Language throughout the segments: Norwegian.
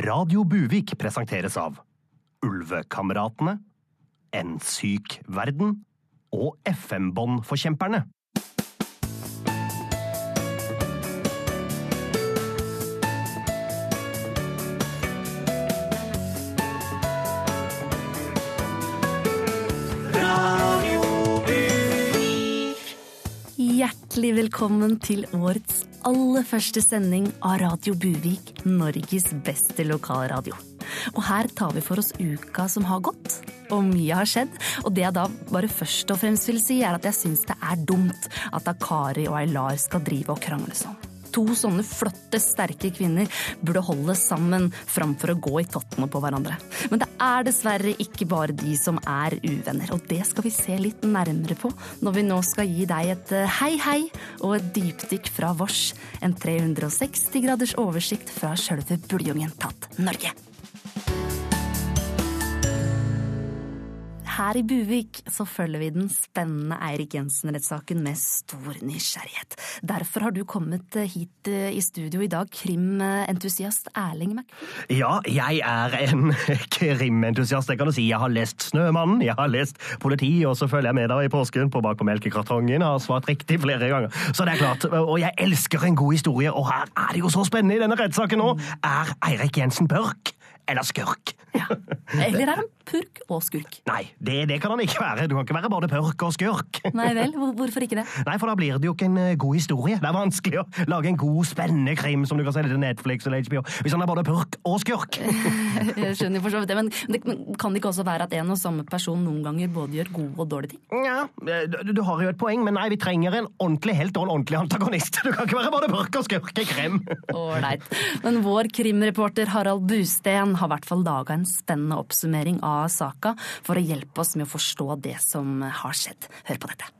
Radio Buvik presenteres av Ulvekameratene, En syk verden og FM-båndforkjemperne. Hjertelig velkommen til årets aller første sending av Radio Buvik, Norges beste lokalradio. Og her tar vi for oss uka som har gått, og mye har skjedd. Og det jeg da bare først og fremst vil si, er at jeg syns det er dumt at Akari og Aylar skal drive og krangle sånn. To sånne flotte, sterke kvinner burde holde sammen framfor å gå i tottene på hverandre. Men det er dessverre ikke bare de som er uvenner, og det skal vi se litt nærmere på når vi nå skal gi deg et eh, hei hei og et dypdykk fra vårs. En 360 graders oversikt fra sjølve buljongen tatt Norge. Her i Buvik så følger vi den spennende Eirik Jensen-rettssaken med stor nysgjerrighet. Derfor har du kommet hit eh, i studio i dag, krimentusiast Erling McQueen. Ja, jeg er en krimentusiast, det kan du si. Jeg har lest Snømannen, jeg har lest Politi, og så følger jeg med deg i påsken på Bak på melkekartongen. Har svart riktig flere ganger. Så det er klart. Og jeg elsker en god historie, og her er det jo så spennende i denne rettssaken nå. Er Eirik Jensen børk eller skurk? Ja. Eller er han purk og skurk? Nei, det, det, kan han ikke være. Du kan ikke være både purk og skurk. Nei vel, hvorfor ikke det? Nei, for da blir det jo ikke en uh, god historie. Det er vanskelig å lage en god, spennende krim som du kan selge til Netflix eller HBO hvis han er både purk og skurk. Jeg skjønner for så vidt det, men det kan det ikke også være at en og samme person noen ganger både gjør gode og dårlige ting? Ja, du, du har jo et poeng, men nei, vi trenger en ordentlig helt og en ordentlig antagonist. Du kan ikke være både purk og skurk i krim. Ålreit. Men vår krimreporter Harald Busten har i hvert fall laga en spennende oppsummering av saka for å hjelpe oss med å forstå det som har skjedd. Hør på dette.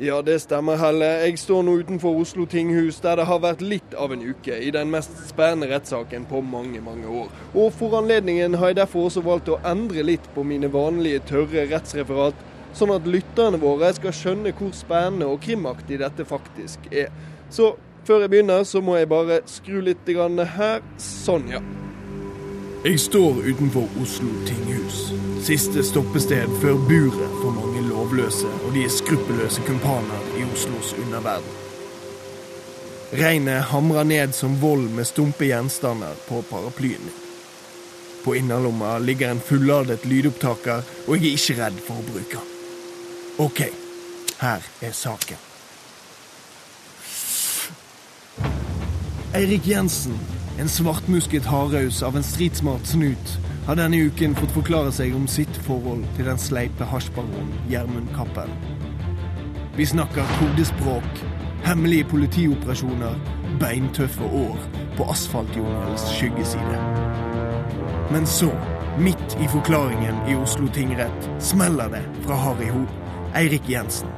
Ja, det stemmer, Helle. Jeg står nå utenfor Oslo tinghus, der det har vært litt av en uke i den mest spennende rettssaken på mange, mange år. Og for anledningen har jeg derfor også valgt å endre litt på mine vanlige tørre rettsreferat, sånn at lytterne våre skal skjønne hvor spennende og krimaktig dette faktisk er. Så før jeg begynner, så må jeg bare skru litt her. Sånn, ja. Jeg står utenfor Oslo tinghus. Siste stoppested før buret for mange lovløse og de skruppelløse kumpaner i Oslos underverden. Regnet hamrer ned som vold med stumpe gjenstander på paraplyen. På innerlomma ligger en fulladet lydopptaker, og jeg er ikke redd for å bruke den. OK, her er saken. Eirik Jensen en svartmusket hardhaus av en stridsmart snut har denne uken fått forklare seg om sitt forhold til den sleipe hasjbaronen Gjermund Cappell. Vi snakker kodespråk, hemmelige politioperasjoner, beintøffe år på asfaltjungelens skyggeside. Men så, midt i forklaringen i Oslo tingrett, smeller det fra Harry Ho, Eirik Jensen.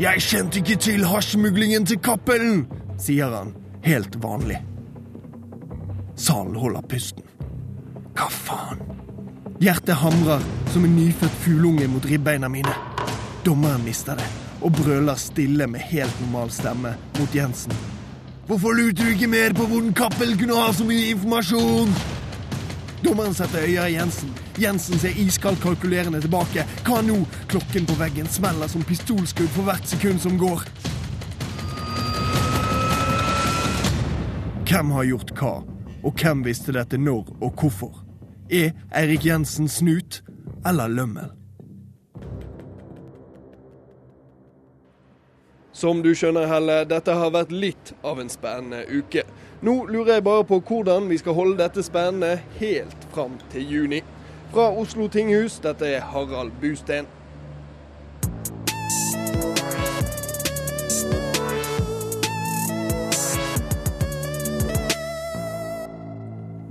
Jeg kjente ikke til hasjmuglingen til Cappelen, sier han helt vanlig. Salen holder pusten. Hva faen? Hjertet hamrer som en nyfødt fugleunge mot ribbeina mine. Dommeren mister det og brøler stille med helt normal stemme mot Jensen. Hvorfor lurte du ikke mer på hvordan Cappell kunne ha så mye informasjon? Dommeren setter øya i Jensen. Jensen ser iskaldt kalkulerende tilbake. Hva nå? Klokken på veggen smeller som pistolskudd for hvert sekund som går. Hvem har gjort hva, og hvem visste dette når og hvorfor? Er Eirik Jensen snut eller lømmel? Som du skjønner, Helle, dette har vært litt av en spennende uke. Nå lurer jeg bare på hvordan vi skal holde dette spennende helt fram til juni. Fra Oslo tinghus, dette er Harald Busten.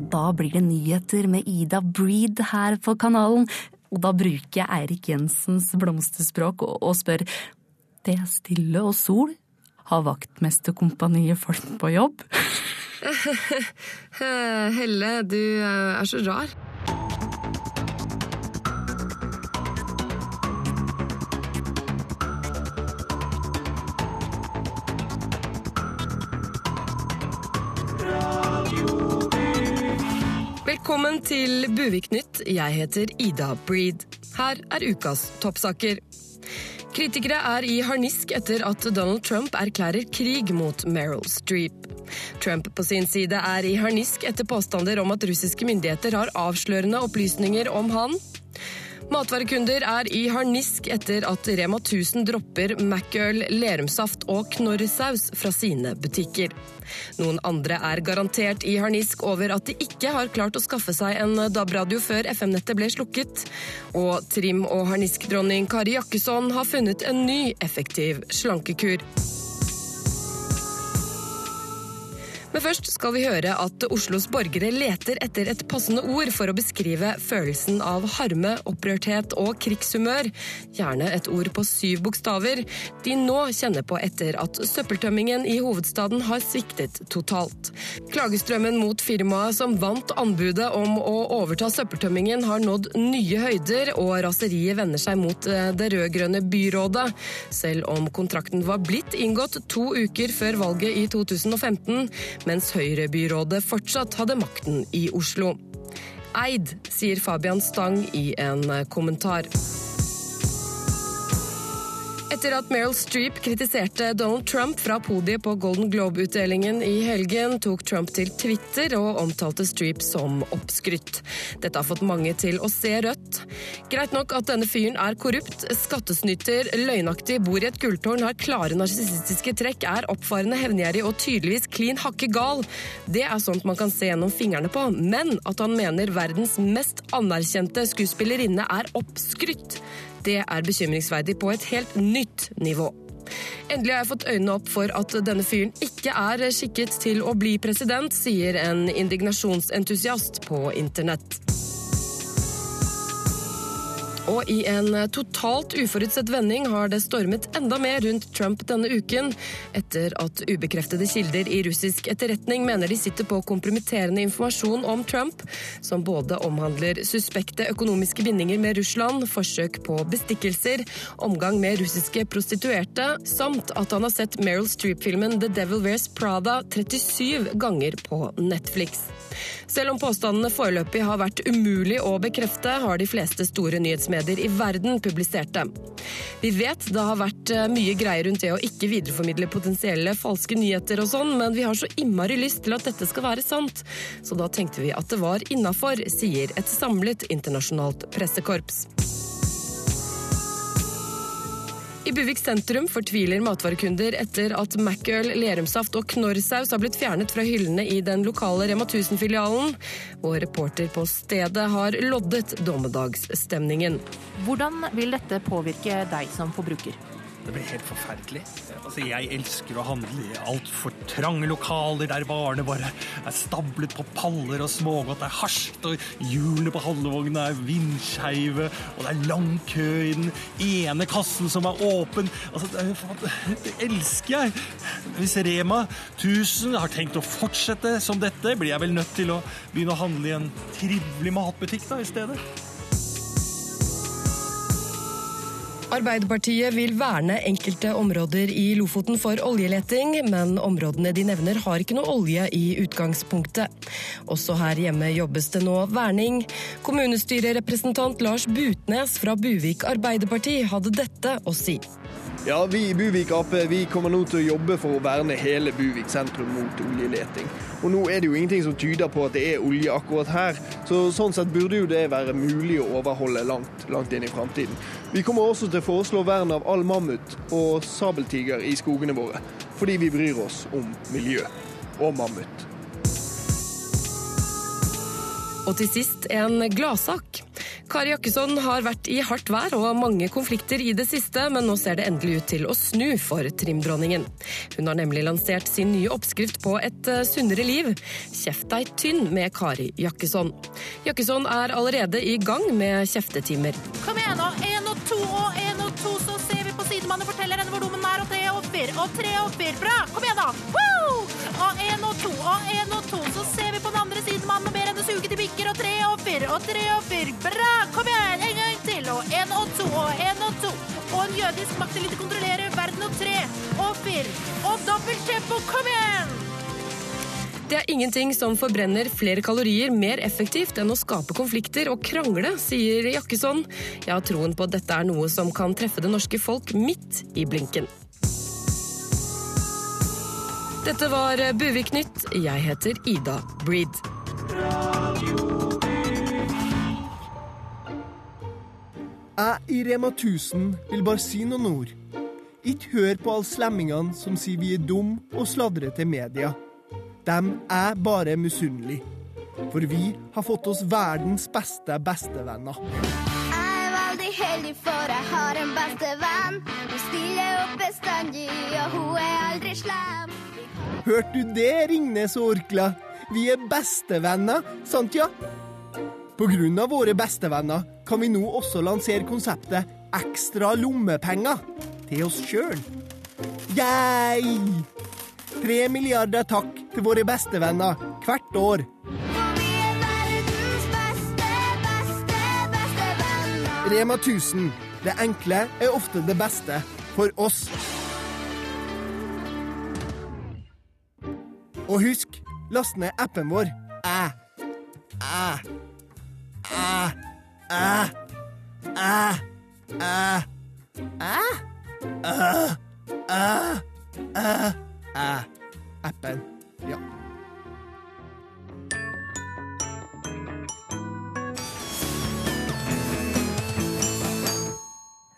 Da blir det nyheter med Ida Breed her på kanalen. Og da bruker jeg Eirik Jensens blomsterspråk og, og spør Det er stille og sol. Har vaktmesterkompaniet folk på jobb? Helle, du er så rar. Velkommen til Buvik-nytt. Jeg heter Ida Breed. Her er ukas toppsaker. Kritikere er i harnisk etter at Donald Trump erklærer krig mot Meryl Streep. Trump på sin side er i harnisk etter påstander om at russiske myndigheter har avslørende opplysninger om han. Matvarekunder er i harnisk etter at Rema 1000 dropper Macøl, Lerumsaft og Knorrsaus fra sine butikker. Noen andre er garantert i harnisk over at de ikke har klart å skaffe seg en DAB-radio før FM-nettet ble slukket. Og trim- og harniskdronning Kari Jakkesson har funnet en ny effektiv slankekur. Men først skal vi høre at Oslos borgere leter etter et passende ord for å beskrive følelsen av harme, opprørthet og krigshumør. Gjerne et ord på syv bokstaver. De nå kjenner på etter at søppeltømmingen i hovedstaden har sviktet totalt. Klagestrømmen mot firmaet som vant anbudet om å overta søppeltømmingen har nådd nye høyder, og raseriet vender seg mot eh, det rød-grønne byrådet. Selv om kontrakten var blitt inngått to uker før valget i 2015 mens Høyre-byrådet fortsatt hadde makten i Oslo. Eid, sier Fabian Stang i en kommentar. Etter at Meryl Streep kritiserte Donald Trump fra podiet på Golden Globe-utdelingen i helgen, tok Trump til Twitter og omtalte Streep som oppskrytt. Dette har fått mange til å se rødt. Greit nok at denne fyren er korrupt, skattesnyter, løgnaktig, bor i et gulltårn, har klare narsissistiske trekk, er oppfarende, hevngjerrig og tydeligvis klin hakke gal. Det er sånt man kan se gjennom fingrene på. Men at han mener verdens mest anerkjente skuespillerinne er oppskrytt, det er bekymringsverdig på et helt nytt nivå. Endelig har jeg fått øynene opp for at denne fyren ikke er skikket til å bli president, sier en indignasjonsentusiast på internett. Og i en totalt uforutsett vending har det stormet enda mer rundt Trump denne uken, etter at ubekreftede kilder i russisk etterretning mener de sitter på kompromitterende informasjon om Trump, som både omhandler suspekte økonomiske bindinger med Russland, forsøk på bestikkelser, omgang med russiske prostituerte, samt at han har sett Meryl Streep-filmen The Devil Wears Prada 37 ganger på Netflix. Selv om påstandene foreløpig har vært umulig å bekrefte, har de fleste store nyhetsmedier i verden publiserte. Vi vet det har vært eh, mye greier rundt det å ikke videreformidle potensielle falske nyheter og sånn, men vi har så innmari lyst til at dette skal være sant, så da tenkte vi at det var innafor, sier et samlet internasjonalt pressekorps. I Buvik sentrum fortviler matvarekunder etter at Macøl, Lerumsaft og Knorrsaus har blitt fjernet fra hyllene i den lokale Rema 1000-filialen. Og reporter på stedet har loddet dommedagsstemningen. Hvordan vil dette påvirke deg som forbruker? Det blir helt forferdelig. Altså, jeg elsker å handle i altfor trange lokaler der varene bare er stablet på paller og smågodt er harskt, og hjulene på handlevogna er vindskeive, og det er lang kø i den ene kassen som er åpen. Altså, det, det elsker jeg. Hvis Rema 1000 har tenkt å fortsette som dette, blir jeg vel nødt til å begynne å handle i en trivelig matbutikk da, i stedet. Arbeiderpartiet vil verne enkelte områder i Lofoten for oljeleting, men områdene de nevner har ikke noe olje i utgangspunktet. Også her hjemme jobbes det nå verning. Kommunestyrerepresentant Lars Butnes fra Buvik Arbeiderparti hadde dette å si. Ja, Vi i Buvik Ap vi kommer nå til å jobbe for å verne hele Buvik sentrum mot oljeleting. Og nå er det jo ingenting som tyder på at det er olje akkurat her, så sånn sett burde jo det være mulig å overholde langt, langt inn i framtiden. Vi kommer også til å foreslå vern av all mammut og sabeltiger i skogene våre, fordi vi bryr oss om miljø og mammut. Og til sist en gladsak. Kari Jakkesson har vært i hardt vær og mange konflikter i det siste, men nå ser det endelig ut til å snu for trimdronningen. Hun har nemlig lansert sin nye oppskrift på et eh, sunnere liv. Kjeft deg tynn med Kari Jakkesson. Jakkesson er allerede i gang med kjeftetimer. Kom igjen, nå! Én og to og én og to, så ser vi på sidemannen og forteller henne hvor dummen er, og tre og fire og tre fire. Bra! Kom igjen, da! Woo! Og én og to og én og to, så ser vi på den andre sidemannen og ber suge til bikker, og tre og fire og tre og fire. Bra! Kom igjen! En gang til, og én og to og én og to. Og en jødisk maktelite kontrollerer verden og tre og fire. Og dobbelt tempo, kom igjen! Det er ingenting som forbrenner flere kalorier mer effektivt enn å skape konflikter og krangle, sier Jakkesson. Jeg har troen på at dette er noe som kan treffe det norske folk midt i blinken. Dette var Buvik Nytt. Jeg heter Ida Breed. Jeg i Rema 1000 vil bare si noen ord. Ikke hør på alle slemmingene som sier vi er dum og sladrer til media. Dem er bare misunnelige. For vi har fått oss verdens beste bestevenner. Jeg er veldig heldig, for jeg har en bestevenn. Hun stiller opp bestandig, og hun er aldri slem. Hørte du det, Ringnes og Orkla? Vi er bestevenner, sant ja? På grunn av våre bestevenner kan vi nå også lansere konseptet ekstra lommepenger til oss sjøl. Yay! Tre milliarder takk til våre bestevenner hvert år. For vi er verdens beste, beste, bestevenner. Rema 1000. Det enkle er ofte det beste for oss. Og husk, last ned appen vår. Æ. Æ. Æ. Æ. Æ. Æ. Æ. Æ. Æ. Æ. Appen. Ja.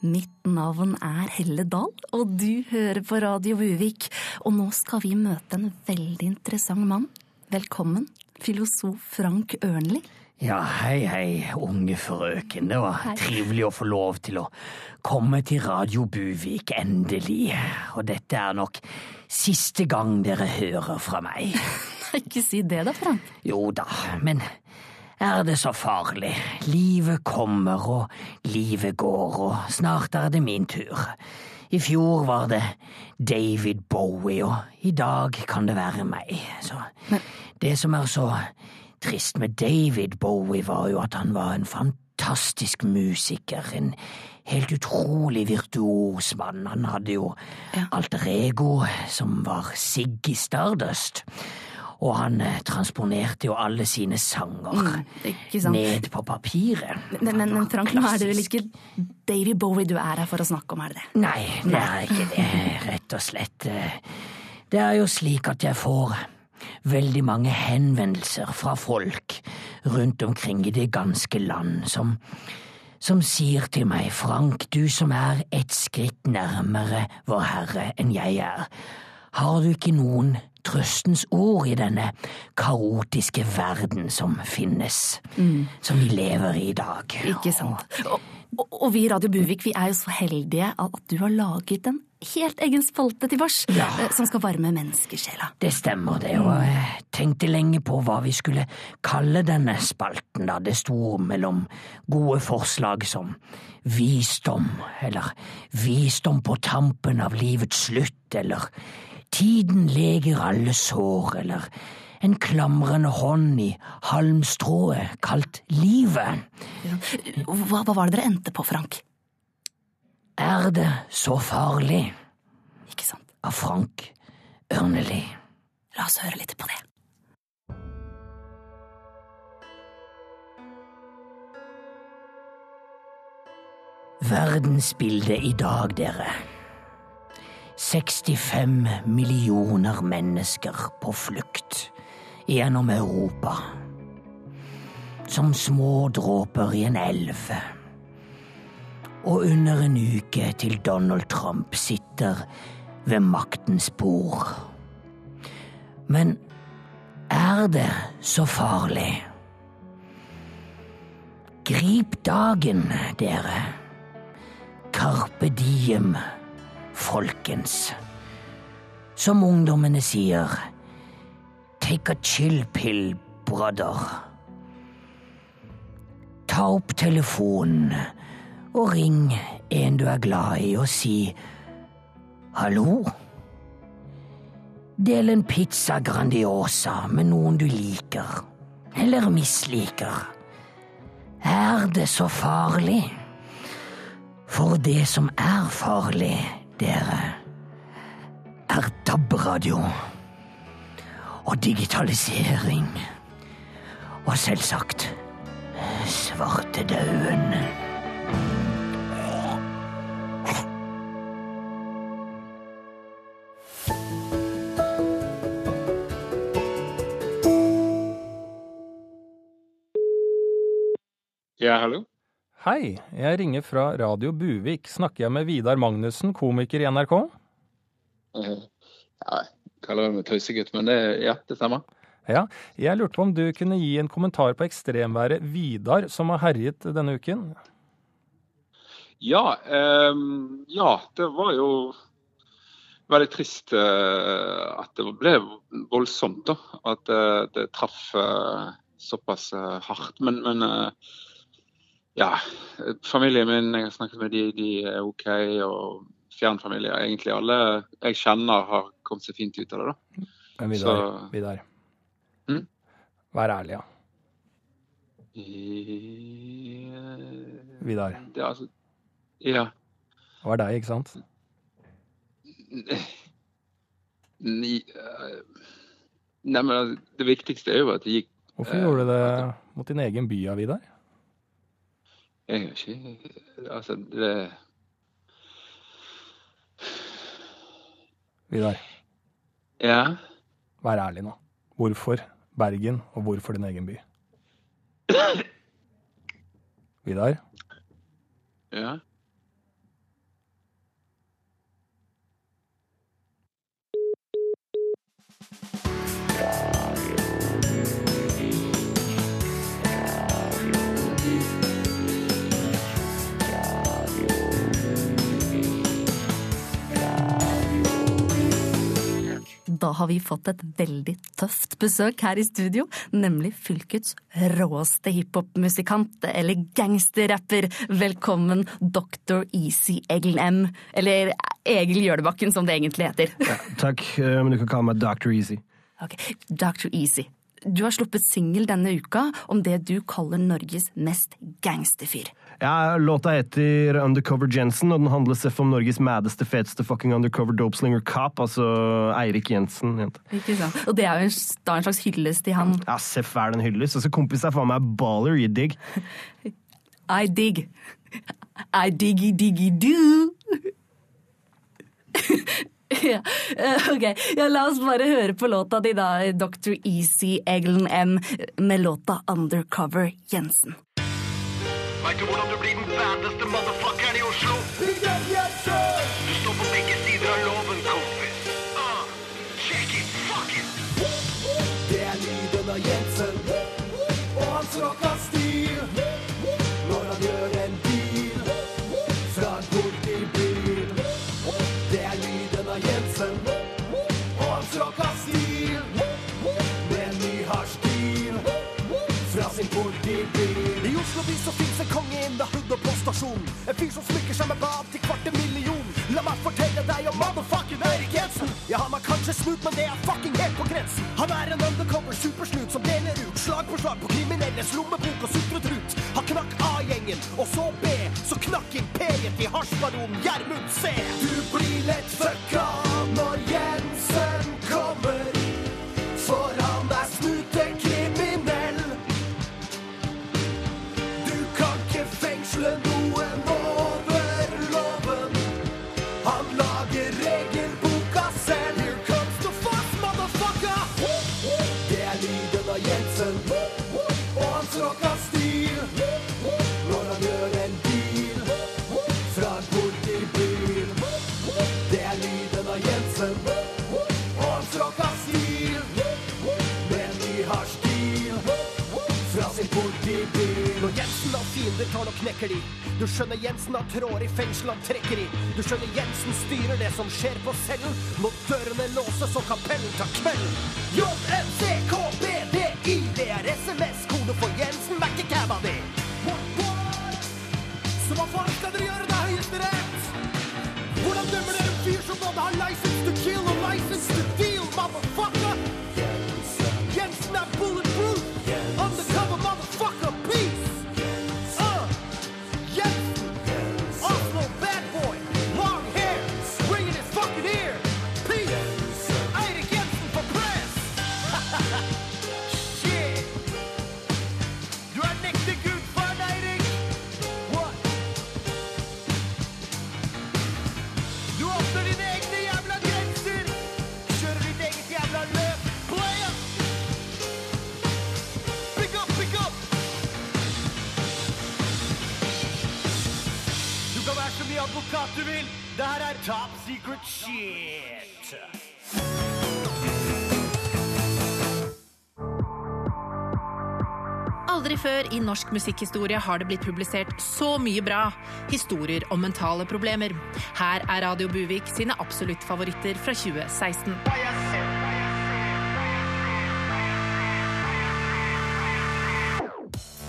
Mitt navn er Helle Dahl, og du hører på Radio Buvik. Og nå skal vi møte en veldig interessant mann. Velkommen, filosof Frank Ørnli. Ja, hei, hei, unge frøken. Det var Hei. trivelig å få lov til å komme til Radio Buvik, endelig. Og dette er nok siste gang dere hører fra meg. Ikke si det da, Frank. Jo da, men er det så farlig? Livet kommer, og livet går, og snart er det min tur. I fjor var det David Bowie, og i dag kan det være meg. Så det som er så trist med David Bowie, var jo at han var en fantastisk musiker, en helt utrolig virtuos mann. Han hadde jo alter ego som var Siggy Stardust. Og han eh, transponerte jo alle sine sanger mm, ned på papiret. Men, men, men Frank, nå er det vel ikke Davy Bowie du er her for å snakke om, er det det? Nei, det er ikke det, rett og slett. Det er jo slik at jeg får veldig mange henvendelser fra folk rundt omkring i det ganske land som som sier til meg, Frank, du som er et skritt nærmere Vår Herre enn jeg er, har du ikke noen trøstens ord i denne kaotiske verden som finnes, som vi lever i i dag? Ikke sant? Og, og, og vi i Radio Buvik vi er jo så heldige at du har laget en helt egen spalte til vårs Ja. eh, som skal varme menneskesjela. Det stemmer det, og jeg tenkte lenge på hva vi skulle kalle denne spalten, da det sto mellom gode forslag som visdom, eller visdom på tampen av livets slutt, eller tiden leger alle sår, eller en klamrende hånd i halmstrået kalt livet. Hva, hva var det dere endte på, Frank? Er det så farlig? Ikke sant? Av Frank Ørneli. La oss høre litt på det. Verdensbildet i dag, dere. 65 millioner mennesker på flukt gjennom Europa. Som små dråper i en elv. Og under en uke til Donald Trump sitter ved maktens bord. Men er det så farlig? Grip dagen, dere. Carpe diem, folkens. Som ungdommene sier, take a chill pill, brother. Ta opp telefonen og ring en du er glad i, og si hallo. Del en pizza Grandiosa med noen du liker, eller misliker. Er det så farlig? For det som er farlig, dere, er DAB-radio. og digitalisering. Og selvsagt svartedauden. Ja, hallo? Hei, jeg ringer fra Radio Buvik. Snakker jeg med Vidar Magnussen, komiker i NRK? Eh, Ja, jeg kaller meg tøysegutt, men det, ja, det stemmer. Ja, jeg lurte på om du kunne gi en kommentar på ekstremværet Vidar som har herjet denne uken? Ja, ehm, ja, det var jo veldig trist eh, at det ble voldsomt, da. At eh, det traff eh, såpass eh, hardt. Men, men eh, ja, familien min, jeg har snakket med de, de er OK. Og fjernfamilie, egentlig alle jeg kjenner har kommet seg fint ut av det, da. Men Vidar, Så- Vidar. Mm? Vær ærlig, ja. I, Vidar. Det, altså, ja. Det var deg, ikke sant? Ni, eh, nei, men altså, det viktigste er jo at det gikk Hvorfor eh, gjorde du det mot din egen by, Vidar? Jeg har ikke Altså, det Vidar, Ja. vær ærlig nå. Hvorfor Bergen, og hvorfor din egen by? Vidar? Ja. Da har vi fått et veldig tøft besøk her i studio, nemlig fylkets råeste hiphop-musikant, eller gangsterrapper. Velkommen, Dr. Easy Egil M. Eller Egil Gjølebakken, som det egentlig heter. Takk, eh, men du kan kalle meg Dr. Easy. Ok, Dr. Easy. Du har sluppet singel denne uka om det du kaller Norges mest gangsterfyr. Ja, Låta heter Undercover Jensen, og den handler seff om Norges maddeste, feteste fucking undercover dopeslinger cop, altså Eirik Jensen. jente. Ikke sant? Og det er jo da en slags hyllest til han Ja, seff er den hyllest. hyllest. Altså, kompis er faen meg baller, you dig. I dig. I diggy diggy do. ja, eh, ok. Ja, la oss bare høre på låta di da, Dr. Easy Eglen M, med låta Undercover Jensen. Vet du hvordan du blir den baddeste motherfuckeren i Oslo? Du står på begge sider av loven, kompis. Ah, check it, fuck it. Det er lyden av Jensen og hans rocka stasjon. En fyr som smykker seg med bad til kvarte million. La meg fortelle deg om motherfucking Eirik Jensen. Ja, han er kanskje snut, men det er fucking helt på grensen. Han er en undercover supersnut som deler ut slag på slag på kriminelles lommebok og sutret ut. Han knakk A-gjengen, og så B, så knakk imperiet til hasjbaron Gjermund C. Du blir lett fucka når Jensen kommer, for han tar og knekker de. Du skjønner Jensen har tråder i fengsel han trekker i. Du skjønner Jensen styrer det som skjer på cellen. Må dørene låses og kapellen tar kvelden. JNCKBDI, før i norsk musikkhistorie har det blitt publisert så mye bra. Historier om mentale problemer. Her er Radio Buvik sine absolutt favoritter fra 2016.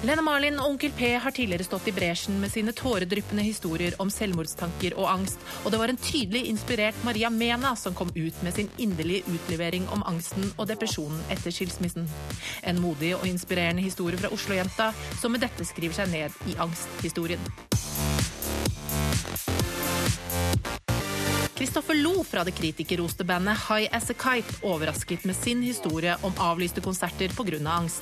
Lene Marlin og Onkel P har tidligere stått i bresjen med sine tåredryppende historier om selvmordstanker og angst, og det var en tydelig inspirert Maria Mena som kom ut med sin inderlige utlevering om angsten og depresjonen etter skilsmissen. En modig og inspirerende historie fra Oslo-jenta som med dette skriver seg ned i angsthistorien. Kristoffer Lo fra det kritikerroste bandet High As A Kite overrasket med sin historie om avlyste konserter pga. angst.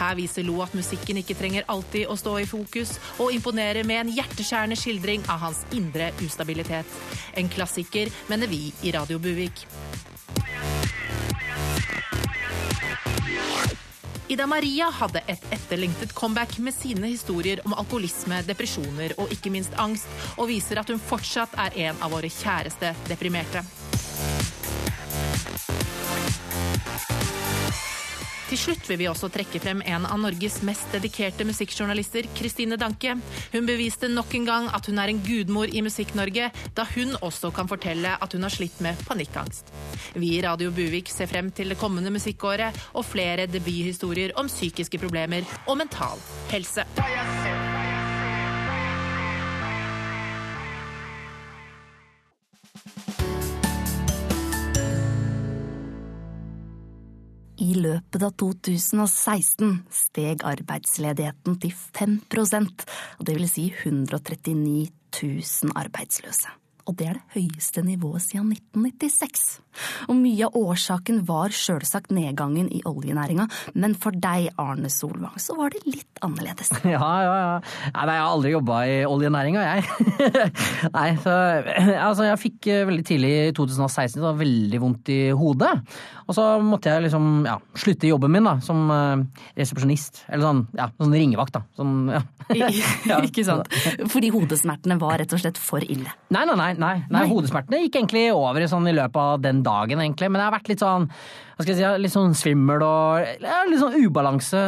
Her viser Lo at musikken ikke trenger alltid å stå i fokus, og imponerer med en hjerteskjærende skildring av hans indre ustabilitet. En klassiker, mener vi i Radio Buvik. Ida Maria hadde et etterlengtet comeback med sine historier om alkoholisme, depresjoner og ikke minst angst, og viser at hun fortsatt er en av våre kjæreste deprimerte. Til slutt vil vi også trekke frem en av Norges mest dedikerte musikkjournalister, Kristine Danke. Hun beviste nok en gang at hun er en gudmor i Musikk-Norge, da hun også kan fortelle at hun har slitt med panikkangst. Vi i Radio Buvik ser frem til det kommende musikkåret og flere debuthistorier om psykiske problemer og mental helse. I løpet av 2016 steg arbeidsledigheten til 5 og det vil si 139 000 arbeidsløse. Og det er det høyeste nivået siden 1996. Og mye av årsaken var sjølsagt nedgangen i oljenæringa, men for deg, Arne Solvang, så var det litt annerledes. Ja, ja, ja. Nei, jeg har aldri jobba i oljenæringa, jeg. nei, så altså, jeg fikk eh, veldig tidlig i 2016 da, veldig vondt i hodet. Og så måtte jeg liksom ja, slutte i jobben min da, som uh, resepsjonist. Eller sånn, ja, sånn ringevakt, da. Sånn, ja. ja. Ikke sant? Fordi hodesmertene var rett og slett for ille. Nei, nei, nei. Nei, nei. Hodesmertene gikk egentlig over i, sånn, i løpet av den dagen, egentlig. Men jeg har vært litt sånn hva skal jeg si, litt sånn svimmel og litt sånn ubalanse.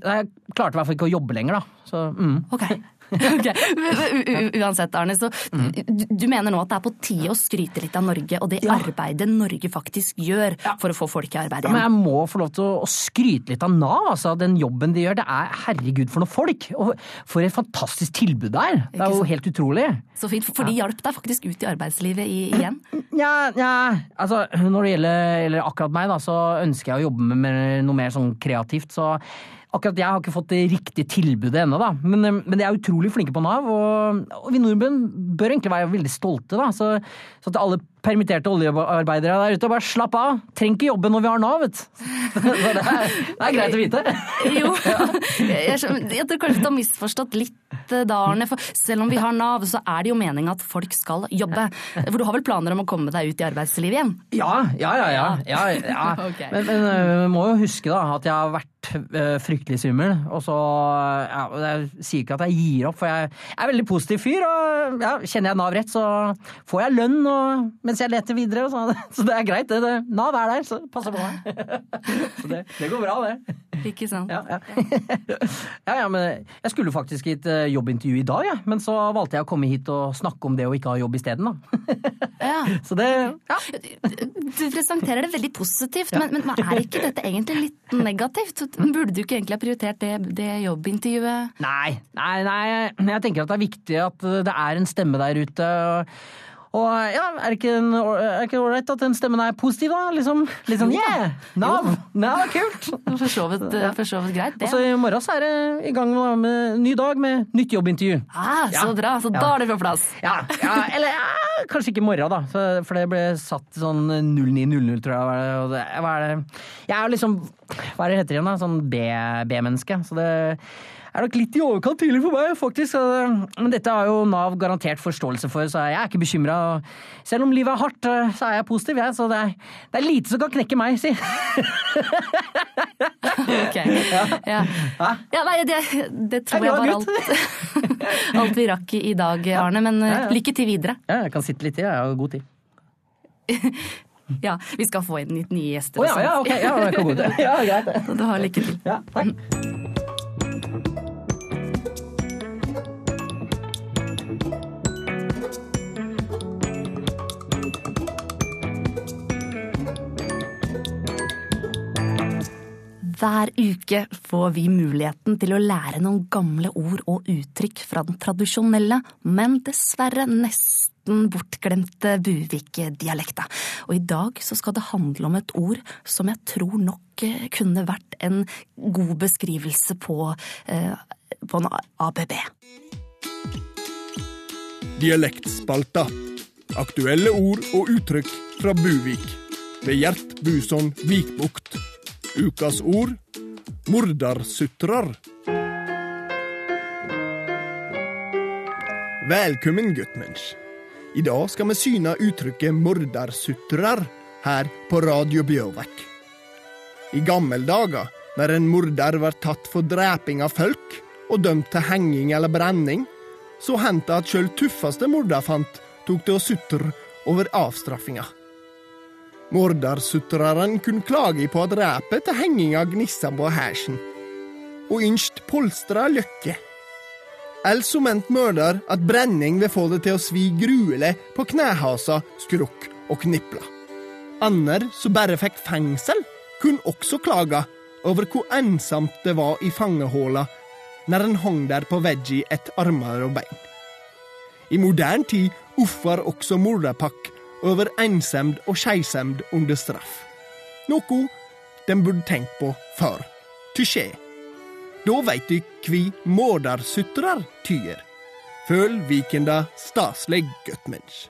Jeg klarte i hvert fall ikke å jobbe lenger, da. Så, mm. Ok. Ok, U- u- Uansett, Arne, så du, du mener nå at det er på tide å skryte litt av Norge og det arbeidet Norge faktisk gjør for å få folk i arbeid Ja, men jeg må få lov til å, å skryte litt av Nav. altså Den jobben de gjør. Det er herregud for noen folk! Og for et fantastisk tilbud det er! Det er jo helt utrolig. Så fint, for de hjalp deg faktisk ut i arbeidslivet igjen? Nja, altså når det gjelder, gjelder akkurat meg, da, så ønsker jeg å jobbe med noe mer sånn kreativt. Så akkurat jeg har ikke fått det riktige tilbudet ennå, da. Men, eh, men de er utrolig flinke på Nav, og, og vi nordmenn bør egentlig være veldig stolte, da. Så, så til alle permitterte oljearbeidere der ute, bare slapp av! Trenger ikke jobbe når vi har Nav, vet. Det er, det er greit å vite. Jo, jeg, tror kanskje du har misforstått litt eh, Arne. For selv om vi har Nav, så er det jo meninga at folk skal jobbe. For du har vel planer om å komme deg ut i arbeidslivet igjen? Ja, ja, ja. ja, ja, ja. Men, men vi må jo huske da at jeg har vært øh, fryktelig svimmel. Og så ja, Jeg sier ikke at jeg gir opp, for jeg er en veldig positiv fyr. Og ja, kjenner jeg Nav rett, så får jeg lønn og, mens jeg leter videre. Og så, så det er greit. Det, det. Nav er der, så passer på meg. Så det, det går bra, det. Ikke sant? Ja, ja. ja, ja, men jeg skulle faktisk i et øh, jobbintervju i dag, ja. men så valgte jeg å komme hit og snakke om det å ikke ha jobb isteden. Ja. Så det ja. Du presenterer det veldig positivt, men, men er ikke dette egentlig litt negativt? Burde du ikke egentlig ha prioritert det, det jobbintervjuet? Nei, nei, nei. Jeg tenker at det er viktig at det er en stemme der ute. Og, og ja, er det ikke ålreit at den stemmen er positiv, da? Liksom, sånn yeah! Nav! Nav er kult! For så vidt, greit, Og så i morgen så er det i gang med ny dag med nytt jobbintervju. Ah, så Ja. bra, så da Ja. er det på plass. Ja, ja eller ja, kanskje ikke i morgen, da. For, for det ble satt sånn 09.00, tror jeg. var det, Og det, hva er det? Jeg er liksom Hva er det heter igjen, da? Sånn B-menneske. så det er nok litt i overkant tidlig for meg, faktisk. Men dette har jo Nav garantert forståelse for, så jeg er ikke bekymra. Selv om livet er hardt, så er jeg positiv, jeg. Så det er, det er lite som kan knekke meg, si. Ok. Ja. Ja, nei, det, det tror Jeg er var alt. alt vi rakk i dag, Arne. Men eh, Ja, ja. lykke til videre. Ja, jeg kan sitte litt til, jeg har god tid. Ja, vi skal få inn litt nye gjester. Å ja, og ja, sånn. ok. Ja, det gå til. Ja, greit. Du har lykke til. Ja, takk. Hver uke får vi muligheten til å lære noen gamle ord og uttrykk fra den tradisjonelle, men dessverre nesten bortglemte Buvik-dialekta. Og i dag så skal det handle om et ord som jeg tror nok eh, kunne vært en god beskrivelse på, eh, på en ABB. Dialektspalta. Aktuelle ord og uttrykk fra Buvik. Ved Gjert Buson Vikbukt. Ukas ord mordarsutrar. Velkommen, guttmensch. I dag skal vi syne uttrykket mordarsutrar her på Radio Bjørvik. I gamle dager, når en morder var tatt for dreping av folk og dømt til henging eller brenning, så hendte at sjøl tøffeste morderfant tok til å sutre over avstraffinga. Mordersutreren kunne klage på at repet til henginga gnissa på hersen, og ynskte polstra løkke. Eller så mente mørder at brenning vil få det til å svi gruelig på knehasa, skrukk og knipla. Ander som bare fikk fengsel, kunne også klage over hvor ensomt det var i fangehåla når en hang der på veggie et armer og bein. I moderne tid offer også morderpakk over ensemd og skeisemd under straff. Noe de burde tenkt på før. Touché. Da veit de hvi mordarsutrar tyr. Føl Vikenda staselig, guttmensch.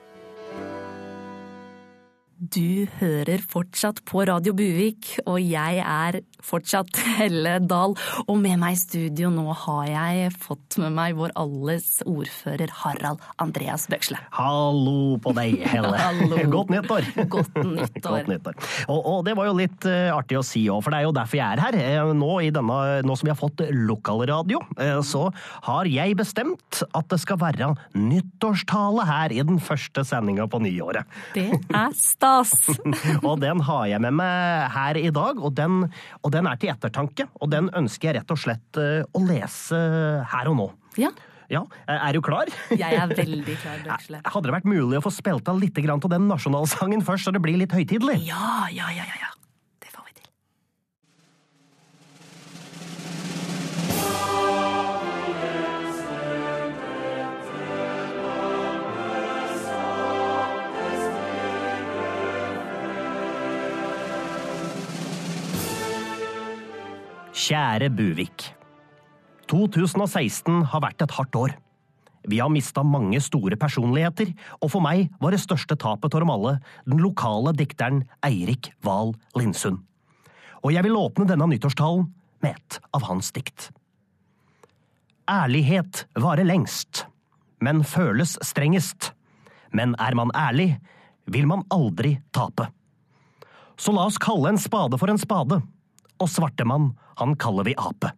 Du hører fortsatt på Radio Buvik, og jeg er fortsatt Helle Dahl. Og med meg i studio nå har jeg fått med meg vår alles ordfører Harald Andreas Bøksle. Hallo på deg, Helle. Godt nyttår. Godt nyttår. Godt nyttår. Og, og det var jo litt eh, artig å si òg, for det er jo derfor jeg er her. Eh, nå, i denne, nå som vi har fått lokalradio, uh, så har jeg bestemt at det skal være nyttårstale her i den første sendinga på nyåret. Det er stas! og den har jeg med meg her i dag, og den, og den er til ettertanke. Og den ønsker jeg rett og slett eh, å lese her og nå. Ja, Ja, Er du klar? jeg er veldig klar, Bøksle. Hadde det vært mulig å få spilt av litt av den nasjonalsangen først, så det blir litt høytidelig? Ja, ja, ja, ja, Kjære Buvik. 2016 har vært et hardt år. Vi har mista mange store personligheter, og for meg var det største tapet av dem alle den lokale dikteren Eirik Wahl Lindsund. Og jeg vil åpne denne nyttårstalen med et av hans dikt. Ærlighet varer lengst, men føles strengest. Men er man ærlig, vil man aldri tape. Så la oss kalle en spade for en spade, og svartemann, han kaller vi ape.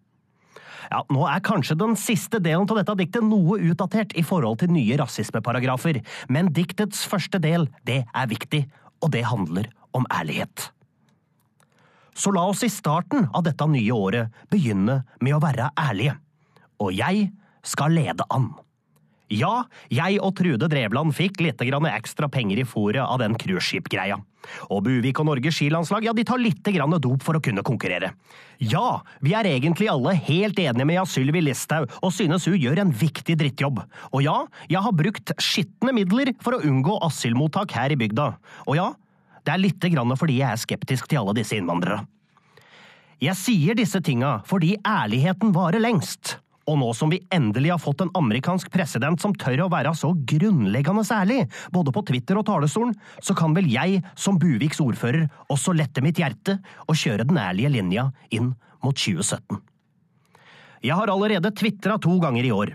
Ja, Nå er kanskje den siste delen av dette diktet noe utdatert i forhold til nye rasismeparagrafer, men diktets første del, det er viktig, og det handler om ærlighet. Så la oss i starten av dette nye året begynne med å være ærlige. Og jeg skal lede an. Ja, jeg og Trude Drevland fikk litt ekstra penger i fôret av den cruiseskipgreia. Og Buvik og Norges skilandslag ja, de tar litt dop for å kunne konkurrere. Ja, vi er egentlig alle helt enige med Sylvi Listhaug og synes hun gjør en viktig drittjobb. Og ja, jeg har brukt skitne midler for å unngå asylmottak her i bygda. Og ja, det er litt fordi jeg er skeptisk til alle disse innvandrere. Jeg sier disse tinga fordi ærligheten varer lengst. Og nå som vi endelig har fått en amerikansk president som tør å være så grunnleggende ærlig, både på Twitter og talerstolen, så kan vel jeg, som Buviks ordfører, også lette mitt hjerte og kjøre den ærlige linja inn mot 2017. Jeg har allerede tvitra to ganger i år,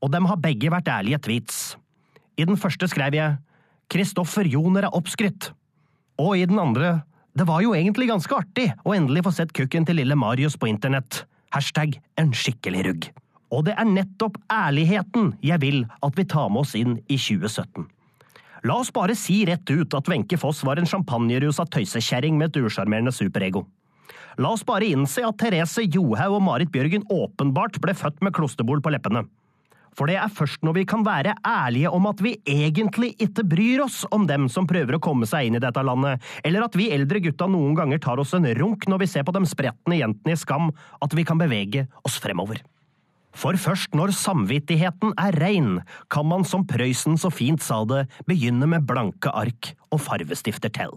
og dem har begge vært ærlige tweets. I den første skrev jeg Kristoffer Joner er oppskrytt, og i den andre det var jo egentlig ganske artig å endelig få sett kukken til lille Marius på internett. Hashtag en skikkelig rugg. Og det er nettopp ærligheten jeg vil at vi tar med oss inn i 2017. La oss bare si rett ut at Wenche Foss var en champagnerusa tøysekjerring med et usjarmerende superego. La oss bare innse at Therese Johaug og Marit Bjørgen åpenbart ble født med klosterbol på leppene. For det er først når vi kan være ærlige om at vi egentlig ikke bryr oss om dem som prøver å komme seg inn i dette landet, eller at vi eldre gutta noen ganger tar oss en runk når vi ser på de spretne jentene i Skam, at vi kan bevege oss fremover. For først når samvittigheten er rein, kan man som Prøysen så fint sa det, begynne med blanke ark og farvestifter til.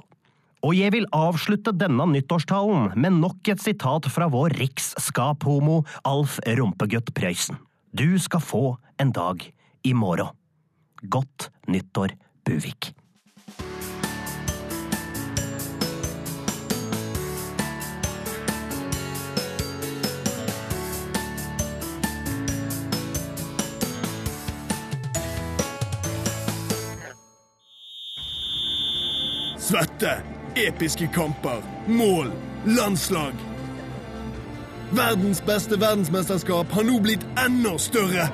Og jeg vil avslutte denne nyttårstalen med nok et sitat fra vår riksskaphomo Alf Rumpegutt Prøysen. Du skal få en dag i morgen. Godt nyttår, Buvik. Svette, episke kamper, mål, landslag. Verdens beste verdensmesterskap har nå blitt enda større.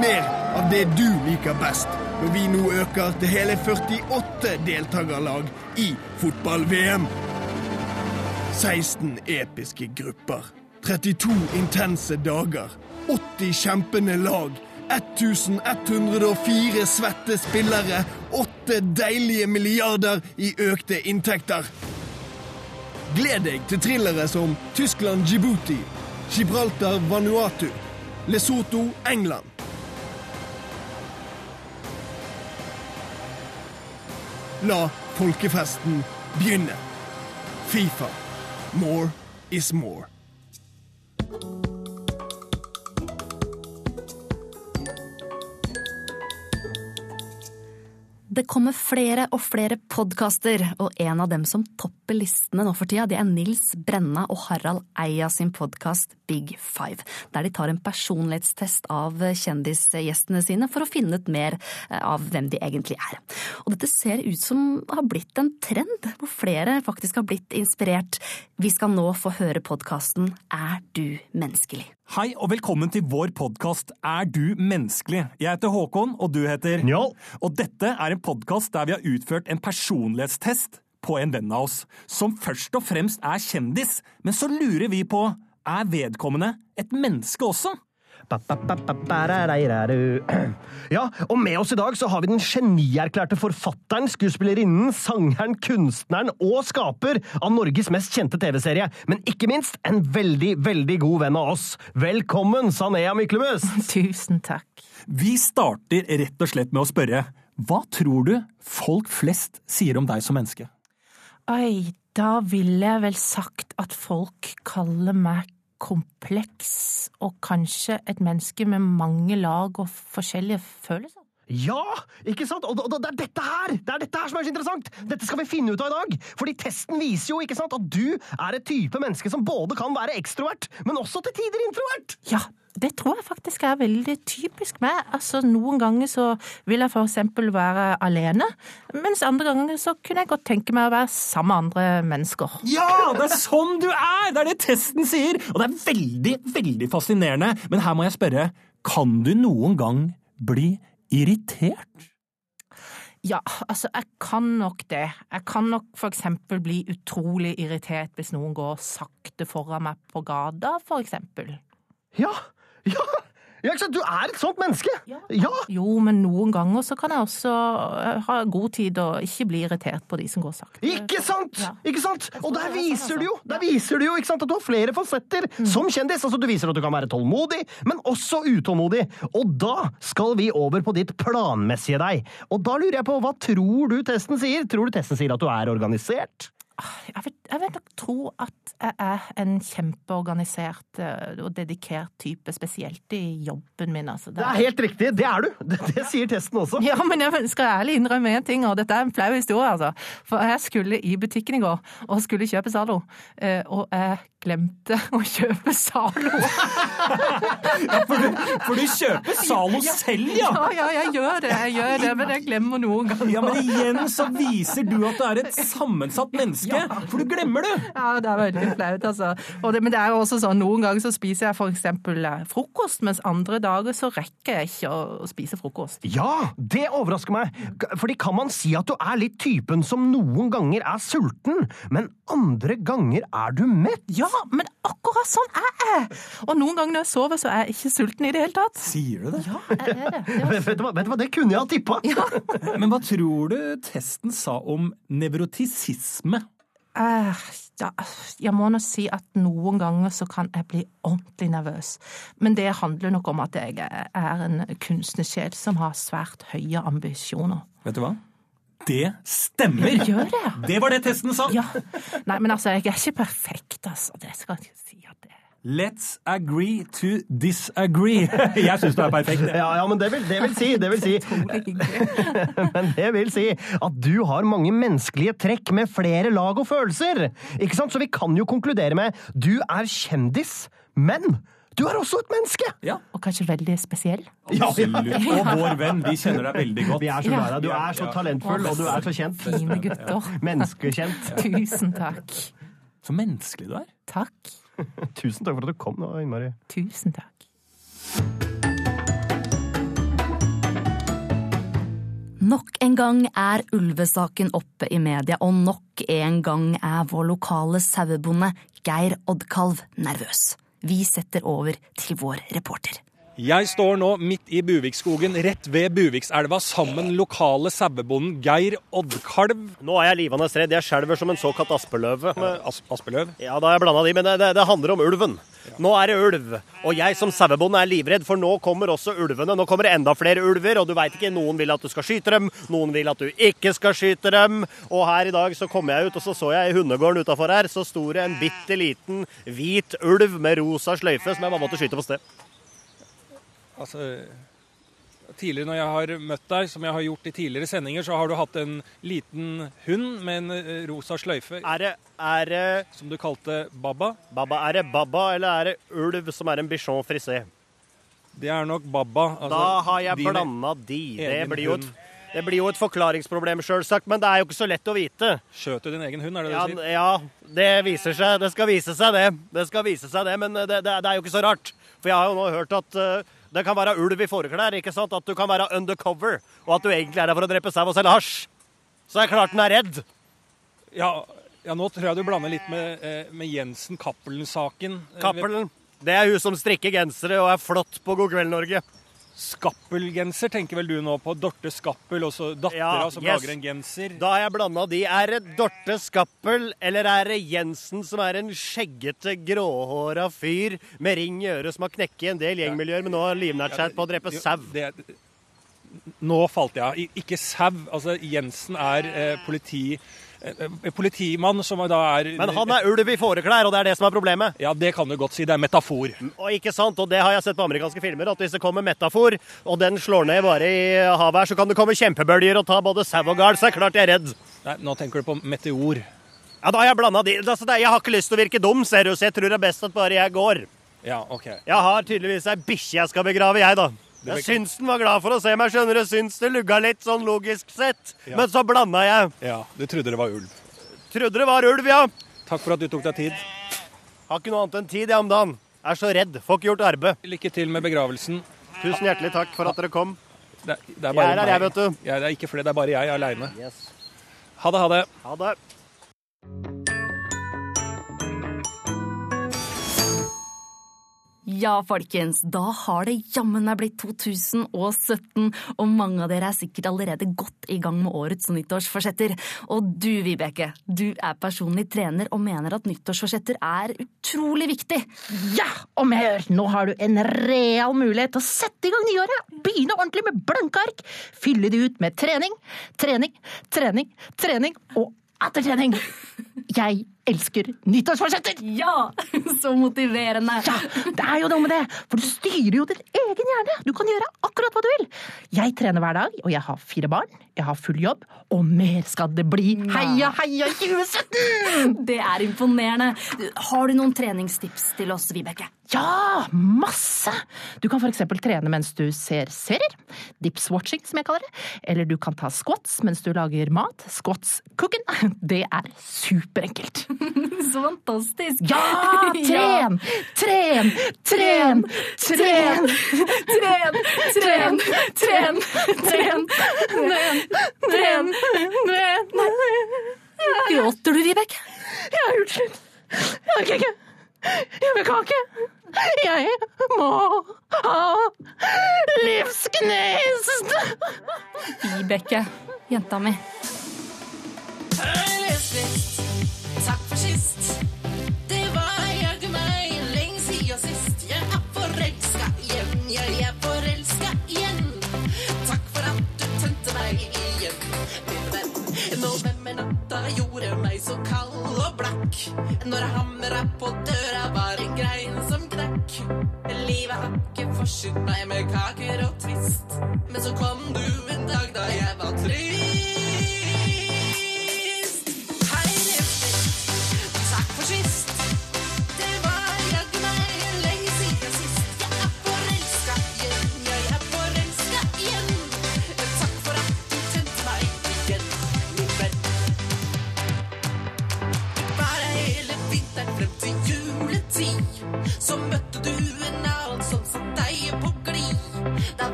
Mer av det du liker best, når vi nå øker til hele 48 deltakerlag i fotball-VM. 16 episke grupper, 32 intense dager, 80 kjempende lag, 1104 svette spillere, 8 deilige milliarder i økte inntekter. Gled deg til thrillere som Tyskland-Djibouti, Gibraltar-Vanuatu, Lesotho-England. La folkefesten begynne. Fifa. More is more. Det kommer flere og flere podkaster, og en av dem som topper listene nå for tida, det er Nils Brenna og Harald Eia sin podkast Big Five, der de tar en personlighetstest av kjendisgjestene sine for å finne ut mer eh, av hvem de egentlig er. Og dette ser ut som har blitt en trend, hvor flere faktisk har blitt inspirert. Vi skal nå få høre podkasten Er du menneskelig? Hei og velkommen til vår podkast Er du menneskelig? Jeg heter Håkon, og du heter Njål. Og dette er en podkast der vi har utført en personlighetstest på en venn av oss, som først og fremst er kjendis, men så lurer vi på er vedkommende et menneske også? Ja, og med oss i dag så har vi den genierklærte forfatteren, skuespillerinnen, sangeren, kunstneren og skaper av Norges mest kjente TV-serie, men ikke minst en veldig, veldig god venn av oss. Velkommen, Sanea Myklebust! Tusen takk. Vi starter rett og slett med å spørre hva tror du folk flest sier om deg som menneske? Oi, da ville jeg vel sagt at folk kaller meg kompleks, og kanskje et menneske med mange lag og forskjellige følelser. Ja, ikke sant? Og, det er dette her det er dette her som er så interessant! Dette skal vi finne ut av i dag! Fordi testen viser jo ikke sant, at du er et type menneske som både kan være ekstrovert, men også til tider introvert! Ja, det tror jeg faktisk er veldig typisk meg. Altså, Noen ganger så vil jeg for eksempel være alene, mens andre ganger så kunne jeg godt tenke meg å være sammen med andre mennesker. Ja, det er sånn du er! Det er det testen sier! Og det er veldig, veldig fascinerende. Men her må jeg spørre, kan du noen gang bli irritert? Ja, altså, jeg kan nok det. Jeg kan nok for eksempel bli utrolig irritert hvis noen går sakte foran meg på gata, for eksempel. Ja, ja, ja ikke sant? Du er et sånt menneske! Ja. Jo, men noen ganger så kan jeg også eh, ha god tid og ikke bli irritert på de som går sakte. Ikke sant! Ja. Ikke sant? Og der sånn viser du jo der viser du jo, ikke sant, at du har flere fasetter som kjendis. Altså, Du viser at du kan være tålmodig, men også utålmodig. Og da skal vi over på ditt planmessige deg. Og da lurer jeg på, hva tror du testen sier? Tror du testen sier at du er organisert? Jeg vil, jeg vil nok tro at jeg er en kjempeorganisert eh, og dedikert type, spesielt i jobben min. Altså. Det er helt riktig, det er du! Det, det sier testen også. Ja, men jeg skal ærlig innrømme én ting, og dette er en flau historie, altså. For jeg skulle i butikken i går og skulle kjøpe Zalo, eh, og jeg glemte å kjøpe Zalo. For du, for du kjøper Zalo selv, ja! Ja, ja, jeg gjør det, jeg gjør det, men jeg glemmer noen ganger. Ja, Men igjen så viser du at du er et sammensatt menneske, for du glemmer det! Ja, det er veldig flaut, altså. Det, men det er jo også sånn, noen ganger så spiser jeg eksempel eh, frokost, mens andre dager så rekker jeg ikke å spise frokost. Ja, det overrasker meg. Fordi kan man si at du er litt typen som noen ganger er sulten, men andre ganger er du mett? Ja, men akkurat sånn er jeg! Og noen ganger når jeg sover, så er jeg ikke sulten i det hele tatt. Sier du det? Ja, jeg er det. det var... Vet du, hva, vet du hva, det kunne jeg ha tippa! Men hva tror du testen sa om nevrotisisme? Uh, ja, jeg må nå si at noen ganger så kan jeg bli ordentlig nervøs. Men det handler nok om at jeg er en kunstnersjel som har svært høye ambisjoner. Vet du hva? Det stemmer! Gjør det? Det var det testen sa! Ja. Nei, men altså, jeg er ikke perfekt, altså. Det skal jeg ikke si at det er. Let's agree to disagree. Jeg syns du er perfekt. Ja, ja, men det vil, det vil si, det vil si Men det vil si at du har mange menneskelige trekk med flere lag og følelser. Ikke sant? Så vi kan jo konkludere med du er kjendis, men du er også et menneske! Ja, Og kanskje veldig spesiell. absolutt. Og vår venn, vi kjenner deg veldig godt. Vi er så glad i deg. Du er så talentfull, og du er så kjent. Fine gutter. Menneskekjent. Tusen takk. Så menneskelig du er. Takk. Tusen takk for at du kom. nå, innmari Tusen takk. Nok en gang er ulvesaken oppe i media, og nok en gang er vår lokale sauebonde Geir Oddkalv nervøs. Vi setter over til vår reporter. Jeg står nå midt i Buvikskogen, rett ved Buvikselva, sammen lokale sauebonden Geir Oddkalv. Nå er jeg livende redd. Jeg skjelver som en såkalt aspeløve. As Aspeløv. Ja, da har jeg blanda de, men det, det, det handler om ulven. Nå er det ulv. Og jeg som sauebonde er livredd, for nå kommer også ulvene. Nå kommer det enda flere ulver, og du veit ikke. Noen vil at du skal skyte dem, noen vil at du ikke skal skyte dem. Og her i dag så kom jeg ut, og så så jeg i hundegården utafor her, så sto det en bitte liten hvit ulv med rosa sløyfe som jeg bare måtte skyte på sted. Altså, tidligere når jeg har møtt deg, som jeg har gjort i tidligere sendinger, så har du hatt en liten hund med en eh, rosa sløyfe, Er det, er det som du kalte Baba. Baba, er det Baba, eller er det ulv som er en bichon frisé? Det er nok Baba. altså, Da har jeg din blanda de. Det blir jo et, det blir jo et forklaringsproblem, sjølsagt, men det er jo ikke så lett å vite. Skjøt du din egen hund, er det det Ja, du sier? ja, det viser seg. Det skal vise seg, det. Det skal vise seg det, Men det, det, det er jo ikke så rart. For jeg har jo nå hørt at eh, det kan være ulv i foreklær, ikke sant? At du kan være undercover, og at du egentlig er der for å drepe sau og selge hasj. Så det er klart den er redd. Ja, ja, nå tror jeg du blander litt med, eh, med Jensen Cappelen-saken. Eh, Cappelen. Det er hun som strikker gensere og er flott på God kveld, Norge. Skappelgenser tenker vel du nå på? Dorte Skappel, også dattera Ja, som yes. lager en genser. Da har jeg blanda de. Er det Dorte Skappel, eller er det Jensen, som er en skjeggete, gråhåra fyr med ring i øret som har knekket i en del gjengmiljøer, men nå har livnært seg på å drepe sau? Nå falt jeg av. Ikke sau. Altså, Jensen er eh, politi, politimann som da er Men han er ulv i fåreklær, og det er det som er problemet. Ja, det kan du godt si. Det er metafor. Og ikke sant, og det har jeg sett på amerikanske filmer, at hvis det kommer metafor, og den slår ned bare i havet her, så kan det komme kjempebølger og ta både sau og gard, så er det klart jeg er redd. Nei, nå tenker du på meteor. Ja, da har jeg blanda de. Altså, jeg har ikke lyst til å virke dum, ser du, så jeg tror det er best at bare jeg går. Ja, OK. Jeg har tydeligvis ei bikkje jeg skal begrave, jeg, da. Det Jeg syns den var glad for å se meg, skjønner du. Syns det lugga litt, sånn logisk sett. Ja. Men så blanda jeg. Ja, Du trodde det var ulv. Trodde det var ulv, ja. Takk for at du tok deg tid. Har ikke noe annet enn tid, jeg, om dagen. Er så redd. Får ikke gjort arbeid. Lykke til med begravelsen. Tusen hjertelig takk for at dere kom. Det, det er Jeg bare er her, jeg, vet du. Ja, det er ikke flere, det er bare jeg aleine. Ha det, ha det. Ha det. Ja, folkens, da har det jammen meg blitt 2017, og mange av dere er sikkert allerede godt i gang med årets nyttårsforsetter. Og du, Vibeke, du er personlig trener og mener at nyttårsforsetter er utrolig viktig. Ja, og hører, Nå har du en real mulighet til å sette i gang nyåret! Begynne ordentlig med blanke ark! Fylle det ut med trening, trening, trening, trening og atter trening! Jeg elsker nyttårsforsetter! Ja! Så motiverende. Ja, det er jo noe med det, for du styrer jo din egen hjerne. Du kan gjøre akkurat hva du vil. Jeg trener hver dag, og jeg har fire barn, jeg har full jobb, og mer skal det bli. Heia, heia 2017! Det er imponerende. Har du noen treningstips til oss, Vibeke? Ja, masse! Du kan eksempel trene mens du ser serier. Dipswatching, som jeg kaller det. Eller du kan ta squats mens du lager mat. Squats-cooken. Det er superenkelt. Så fantastisk. Ja! Tren! Tren! Tren! Tren! Tren! Tren! Tren! Tren! Tren! Tren! Gråter du, Vibeke? Jeg er utslitt. Jeg orker ikke. Jeg vil kake. Jeg må ha livsgnist! Vibeke, jenta mi. Takk og blakk. Når hamra på døra, var en grein som knakk. Livet har ikke forsynt meg med kaker og twist. Men så kom du en dag da jeg var trist.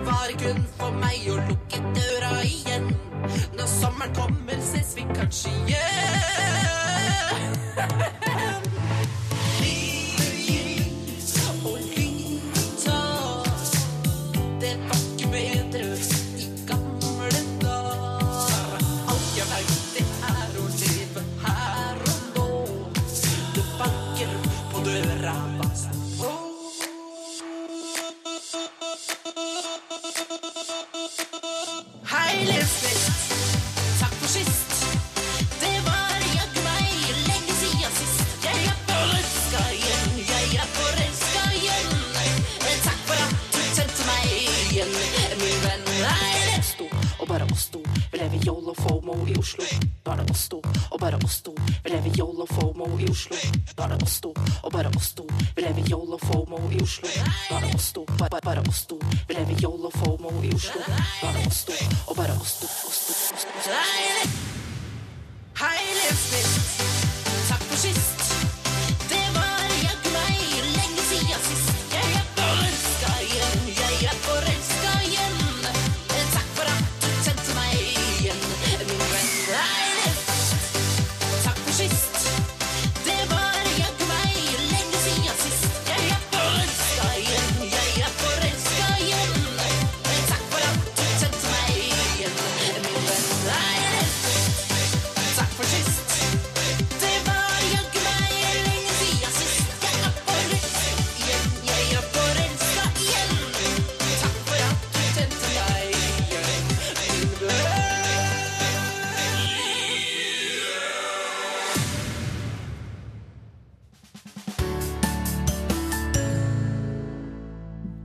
Var kun for meg å lukke døra igjen. Når sommeren kommer, ses vi kanskje igjen.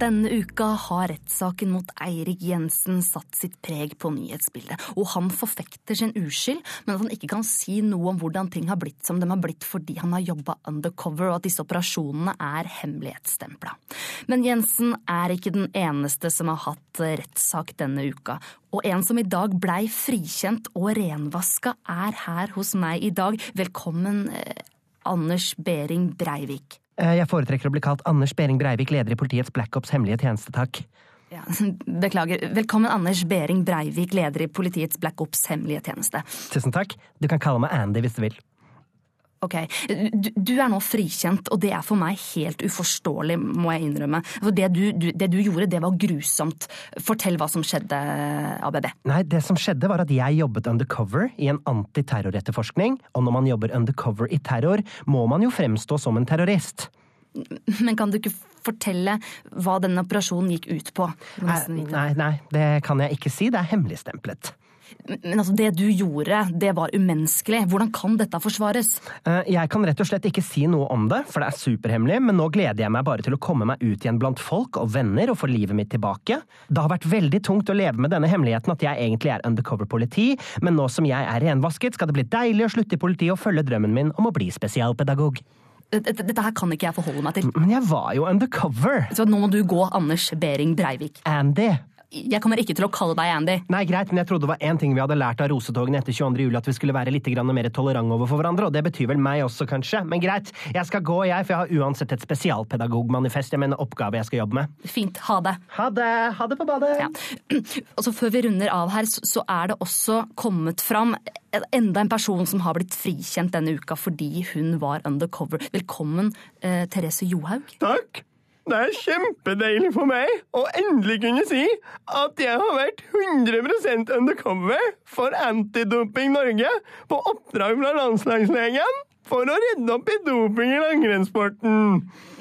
Denne uka har rettssaken mot Eirik Jensen satt sitt preg på nyhetsbildet, og han forfekter sin uskyld, men at han ikke kan si noe om hvordan ting har blitt som de har blitt fordi han har jobba undercover, og at disse operasjonene er hemmelighetsstempla. Men Jensen er ikke den eneste som har hatt rettssak denne uka, og en som i dag blei frikjent og renvaska, er her hos meg i dag. Velkommen, eh, Anders Behring Breivik. Eh, Jeg foretrekker å bli kalt Anders Behring Breivik, leder i politiets Black Ops hemmelige tjeneste, takk. Ja, beklager. Velkommen, Anders Behring Breivik, leder i politiets Black Ops hemmelige tjeneste. Tusen takk. Du kan kalle meg Andy hvis du vil. Ok, du, du er nå frikjent, og det er for meg helt uforståelig, må jeg innrømme. For det du, du, det du gjorde, det var grusomt. Fortell hva som skjedde, ABB. Nei, det som skjedde var at jeg jobbet undercover i en antiterroretterforskning, og når man jobber undercover i terror, må man jo fremstå som en terrorist. Men kan du ikke fortelle hva denne operasjonen gikk ut på? Nei, nei, nei, det kan jeg ikke si, det er hemmeligstemplet. Men altså, det du gjorde, det var umenneskelig. Hvordan kan dette forsvares? Eh, Jeg kan rett og slett ikke si noe om det, for det er superhemmelig, men nå gleder jeg meg bare til å komme meg ut igjen blant folk og venner og få livet mitt tilbake. Det har vært veldig tungt å leve med denne hemmeligheten at jeg egentlig er undercover-politi, men nå som jeg er renvasket, skal det bli deilig å slutte i politiet og følge drømmen min om å bli spesialpedagog. Dette, dette her kan ikke jeg forholde meg til. Men jeg var jo undercover! Så nå må du gå, Anders Behring Breivik. Andy. Jeg kommer ikke til å kalle deg Andy. Nei, greit, men jeg trodde det var én ting vi hadde lært av rosetogene etter 22. juli, at vi skulle være litt mer tolerante overfor hverandre, og det betyr vel meg også, kanskje. Men greit, jeg skal gå, jeg, for jeg har uansett et spesialpedagogmanifest, jeg mener oppgave jeg skal jobbe med. Fint. Ha det. Ha det. Ha det på badet. Ja. Og så Før vi runder av her, så- så er det også kommet fram enda en person som har blitt frikjent denne uka fordi hun var undercover. Velkommen, eh, Therese Johaug. Takk. Det er kjempedeilig for meg å endelig kunne si at jeg har vært 100% undercover for Antidoping Norge på oppdrag fra landslagslegen for å rydde opp i doping i langrennssporten.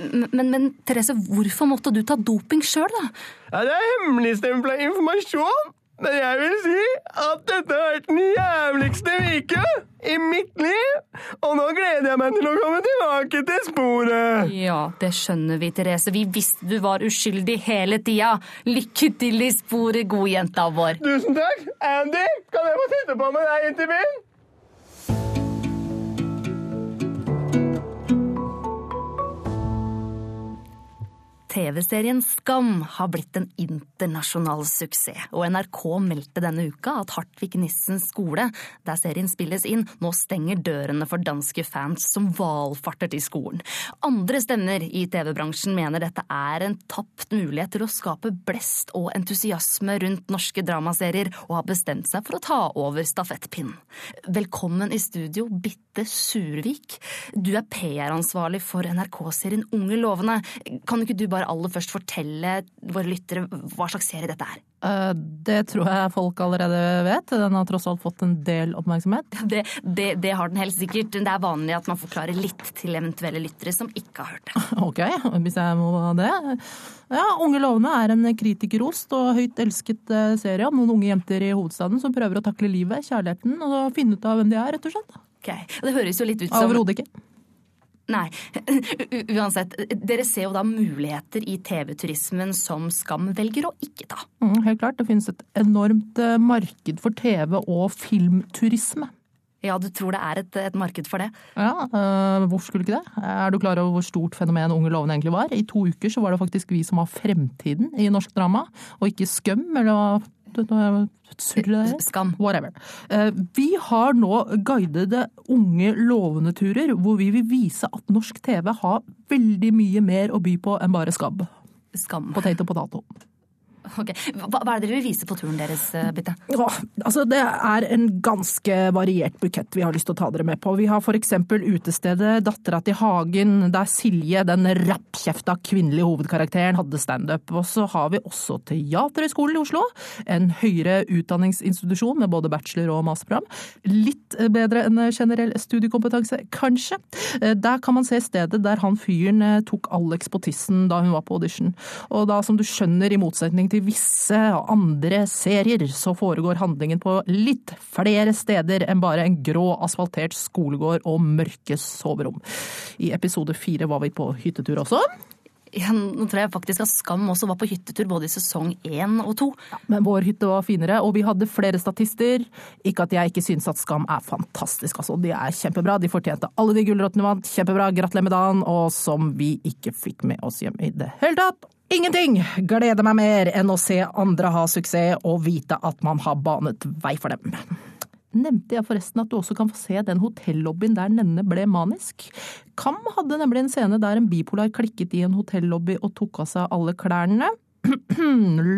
Men, men, men Therese, hvorfor måtte du ta doping sjøl, da? Ja, det er hemmeligstempla informasjon, men jeg vil si at dette har vært den jævligste uke i mitt liv, og nå gleder jeg meg til å komme tilbake til sporet. Ja, det skjønner vi, Therese. Vi visste du var uskyldig hele tida. Lykke til i sporet, godjenta vår. Tusen takk. Andy, kan jeg få sitte på med deg inn til byen? TV-serien Skam har blitt en internasjonal suksess, og NRK meldte denne uka at Hartvig Nissens skole, der serien spilles inn, nå stenger dørene for danske fans som valfarter til skolen. Andre stemmer i TV-bransjen mener dette er en tapt mulighet til å skape blest og entusiasme rundt norske dramaserier, og har bestemt seg for å ta over stafettpinnen. Velkommen i studio, Bitte Survik. Du er PR-ansvarlig for NRK-serien Unge lovende. Kan ikke du bare aller først fortelle våre lyttere hva slags serie dette er? Eh, Det tror jeg folk allerede vet. Den har tross alt fått en del oppmerksomhet. Det, det, det har den helt sikkert. Det er vanlig at man forklarer litt til eventuelle lyttere som ikke har hørt det. Ok, hvis jeg må det. Ja, Unge lovende er en kritikerrost og høyt elsket eh, serie om noen unge jenter i hovedstaden som prøver å takle livet, kjærligheten og finne ut av hvem de er, rett og slett. Ok, Det høres jo litt ut som Overhodet ikke. Nei. Uansett, dere ser jo da muligheter i TV-turismen som Skam velger å ikke ta. Mm, helt klart. Det finnes et enormt eh, marked for TV- og filmturisme. Ja, du tror det er et, et marked for det? Ja, øh, hvorfor skulle ikke det? Er du klar over hvor stort fenomen Unge lovende egentlig var? I to uker så var det faktisk vi som var fremtiden i norsk drama, og ikke Skum, eller det- det- Skam. Whatever. Eh, Vi har nå guidede unge lovende turer, hvor vi vil vise at norsk TV har veldig mye mer å by på enn bare skabb. Skam. og potato. Ok, Hva, er det dere vil vise på turen deres, eh, Bitte? Ja, altså det er en ganske variert bukett vi har lyst til å ta dere med på. Vi har eksempel utestedet Dattera til Hagen, der Silje, den rappkjefta kvinnelige hovedkarakteren, hadde standup. Og så har vi også Teaterhøgskolen i Oslo, en høyere utdanningsinstitusjon med både bachelor- og masterprogram. Litt bedre enn generell studiekompetanse, kanskje. Eh, Der kan man se stedet der han fyren eh, tok Alex på tissen da hun var på audition. Og da, som du skjønner, i motsetning til visse andre serier, så foregår handlingen på litt flere steder enn bare en grå asfaltert skolegård og mørke soverom. I episode fire var vi på hyttetur også. Ja, nå tror jeg faktisk at Skam også var på hyttetur både i sesong én og to. Men vår hytte var finere, og vi hadde flere statister. Ikke at jeg ikke syns at Skam er fantastisk, altså. De er kjempebra. De fortjente alle de gulrotene de vant. Kjempebra. Gratulerer med dagen. Og som vi ikke fikk med oss hjem i det hele tatt. Ingenting gleder meg mer enn å se andre ha suksess og vite at man har banet vei for dem. Nevnte jeg forresten at du også kan få se den hotellobbyen der Nenne ble manisk? Kam hadde nemlig en scene der en bipolar klikket i en hotellobby og tok av seg alle klærne.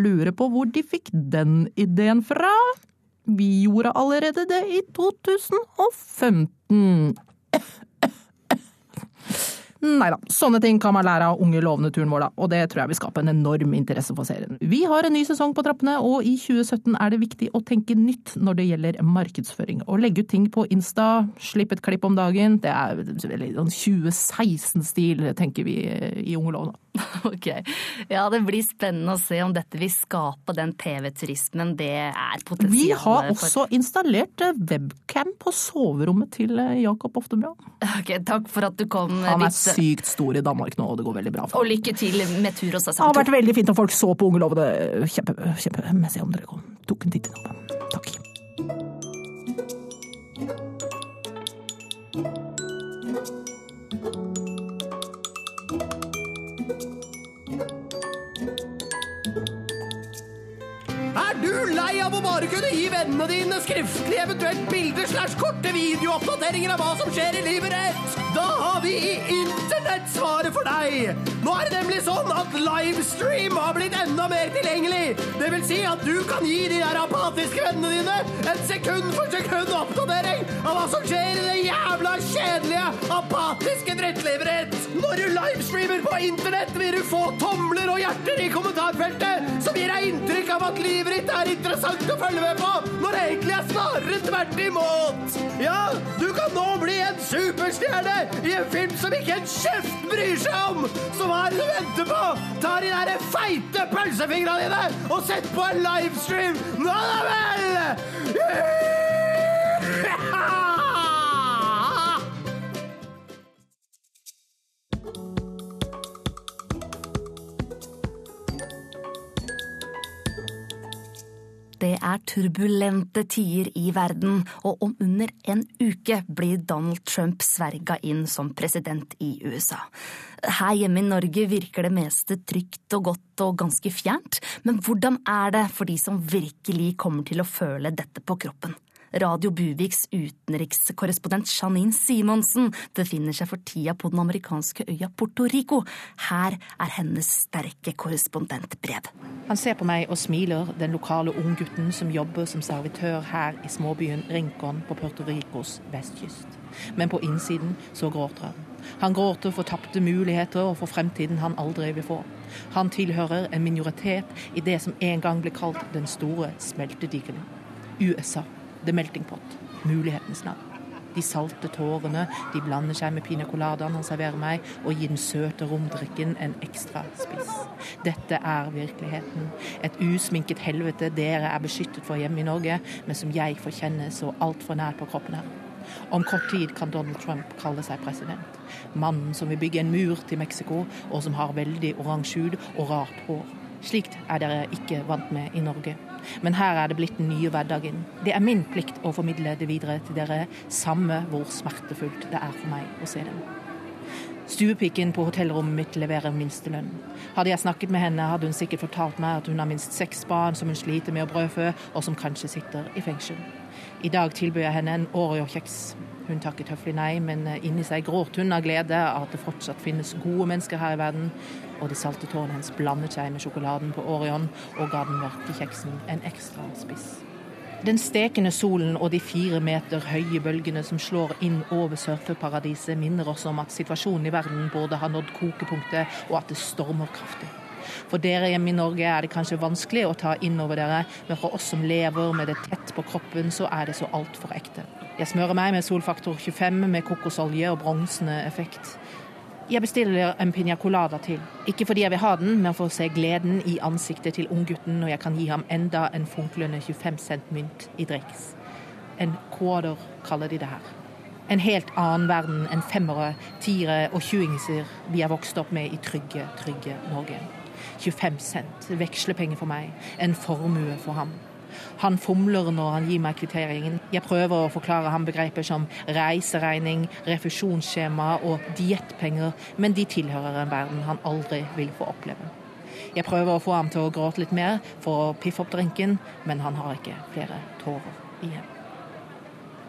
Lurer på hvor de fikk den ideen fra? Vi gjorde allerede det i 2015. Nei da, sånne ting kan man lære av unge lovende da, og det tror jeg vil skape en enorm interesse for serien. Vi har en ny sesong på trappene, og i 2017 er det viktig å tenke nytt når det gjelder markedsføring. Å legge ut ting på Insta, slippe et klipp om dagen, det er veldig sånn 2016-stil, tenker vi i Unge lovende. Ok. Ja, det blir spennende å se om dette vil skape den TV-turismen det er potensialet Vi har for. også installert eh, webcam på soverommet til eh, Jakob Oftebra. Ok, takk for at du kom. Han er litt... sykt stor i Danmark nå, og det går veldig bra. for Og lykke til med tur og Det har vært veldig fint om folk så på Unge lovende. Kjempe, kjempe. Men se om dere kom. tok en titt innom. Takk. Er du lei av å bare kunne gi vennene dine skriftlig, eventuelt bilder slash korte videooppdateringer av hva som skjer i livet ditt? Da har vi i Internett svaret for deg! Nå er det nemlig sånn at livestream har blitt enda mer tilgjengelig. Det vil si at du kan gi de der apatiske vennene dine en sekund for sekund oppdatering av hva som skjer i det jævla kjedelige, apatiske drittlivet ditt. Når du livestreamer på internett, vil du få tomler og hjerter i kommentarfeltet som gir deg inntrykk av at livet ditt er interessant å følge med på, når det egentlig er snarere tvert imot. Ja, du kan nå bli en superstjerne i en film som ikke en kjeft bryr seg om. Så hva er det du venter på? Ta de der feite pølsefingrene dine og sett på en livestream. Nå da vel! Det er turbulente tider i verden, og om under en uke blir Donald Trump sverga inn som president i USA. Her hjemme i Norge virker det meste trygt og godt og ganske fjernt, men hvordan er det for de som virkelig kommer til å føle dette på kroppen? Radio Buviks utenrikskorrespondent Janine Simonsen befinner seg for tida på den amerikanske øya Porto Rico. Her er hennes sterke korrespondentbrev. Han ser på meg og smiler, den lokale unggutten som jobber som servitør her i småbyen Rincon på Puerto Ricos vestkyst. Men på innsiden så gråter han. Han gråter for tapte muligheter og for fremtiden han aldri vil få. Han tilhører en minoritet i det som en gang ble kalt den store smeltedigelen. USA, the melting pot, mulighetens navn. De salte tårene de blander seg med pina coladaen han serverer meg, og gir den søte romdrikken en ekstra spiss. Dette er virkeligheten. Et usminket helvete dere er beskyttet for hjemme i Norge, men som jeg får kjenne så altfor nært på kroppen her. Om kort tid kan Donald Trump kalle seg president. Mannen som vil bygge en mur til Mexico, og som har veldig oransje hud og rart hår. Slikt er dere ikke vant med i Norge. Men her er det blitt den nye hverdagen. Det er min plikt å formidle det videre til dere, samme hvor smertefullt det er for meg å se dem. Stuepiken på hotellrommet mitt leverer minstelønn. Hadde jeg snakket med henne, hadde hun sikkert fortalt meg at hun har minst seks barn som hun sliter med å brødfø, og som kanskje sitter i fengsel. I dag tilbød jeg henne en Oreo-kjeks. Hun takket høflig nei, men inni seg gråt hun av glede av at det fortsatt finnes gode mennesker her i verden, og de salte tårene hennes blandet seg med sjokoladen på Orion og ga den mørke kjeksen en ekstra spiss. Den stekende solen og de fire meter høye bølgene som slår inn over surfeparadiset, minner oss om at situasjonen i verden burde ha nådd kokepunktet, og at det stormer kraftig. For dere hjemme i Norge er det kanskje vanskelig å ta inn over dere, men for oss som lever med det tett på kroppen, så er det så altfor ekte. Jeg smører meg med solfaktor 25 med kokosolje og bronsende effekt. Jeg bestiller en piña colada til. Ikke fordi jeg vil ha den, men for å se gleden i ansiktet til unggutten når jeg kan gi ham enda en funklende 25 cent mynt i driks. En quarter kaller de det her. En helt annen verden enn femmere, tiere og tjuingser vi er vokst opp med i trygge, trygge Norge. 25 cent, vekslepenger for meg, en formue for ham. Han fomler når han gir meg kvitteringen. Jeg prøver å forklare ham begreper som reiseregning, refusjonsskjema og diettpenger, men de tilhører en verden han aldri vil få oppleve. Jeg prøver å få ham til å gråte litt mer for å piffe opp drinken, men han har ikke flere tårer igjen.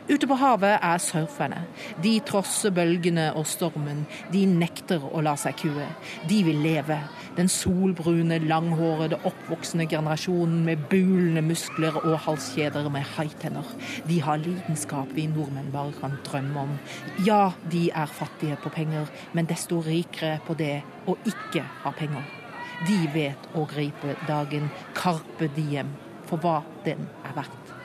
Ute på havet er surferne. De trosser bølgene og stormen. De nekter å la seg kue. De vil leve. Den solbrune, langhårede, oppvoksende generasjonen med bulende muskler og halskjeder med haitenner. De har lidenskap vi nordmenn bare kan drømme om. Ja, de er fattige på penger, men desto rikere på det å ikke ha penger. De vet å gripe dagen, carpe diem, for hva den er verdt.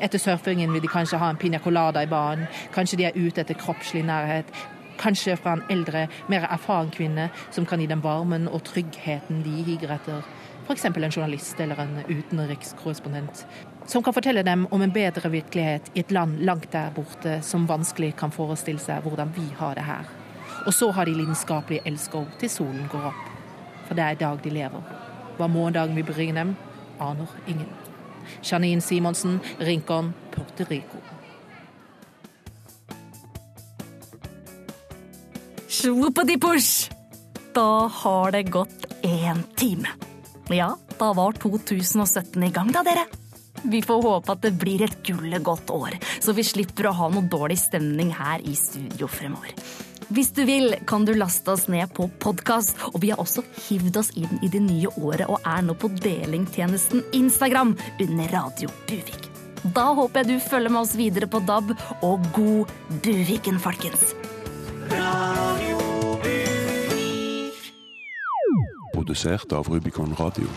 Etter surfingen vil de kanskje ha en piña colada i baren. Kanskje de er ute etter kroppslig nærhet. Kanskje fra en eldre, mer erfaren kvinne som kan gi dem varmen og tryggheten de higer etter. F.eks. en journalist eller en utenrikskorrespondent. Som kan fortelle dem om en bedre virkelighet i et land langt der borte som vanskelig kan forestille seg hvordan vi har det her. Og så har de lidenskapelige elskov til solen går opp. For det er i dag de lever. Hva morgendagen vil bringe dem, aner ingen. Janine Simonsen, Rincon, Puerto Rico. Svopedipush! Da har det gått én time. Ja, da var 2017 i gang, da, dere. Vi får håpe at det blir et gullet godt år, så vi slipper å ha noe dårlig stemning her i studio fremover. Hvis du vil, kan du laste oss ned på podkast, og vi har også hivd oss inn i det nye året og er nå på delingtjenesten Instagram under Radio Buvik. Da håper jeg du følger med oss videre på DAB, og god Buviken, folkens! Radio Buvik. Produsert av Rubicon Radio.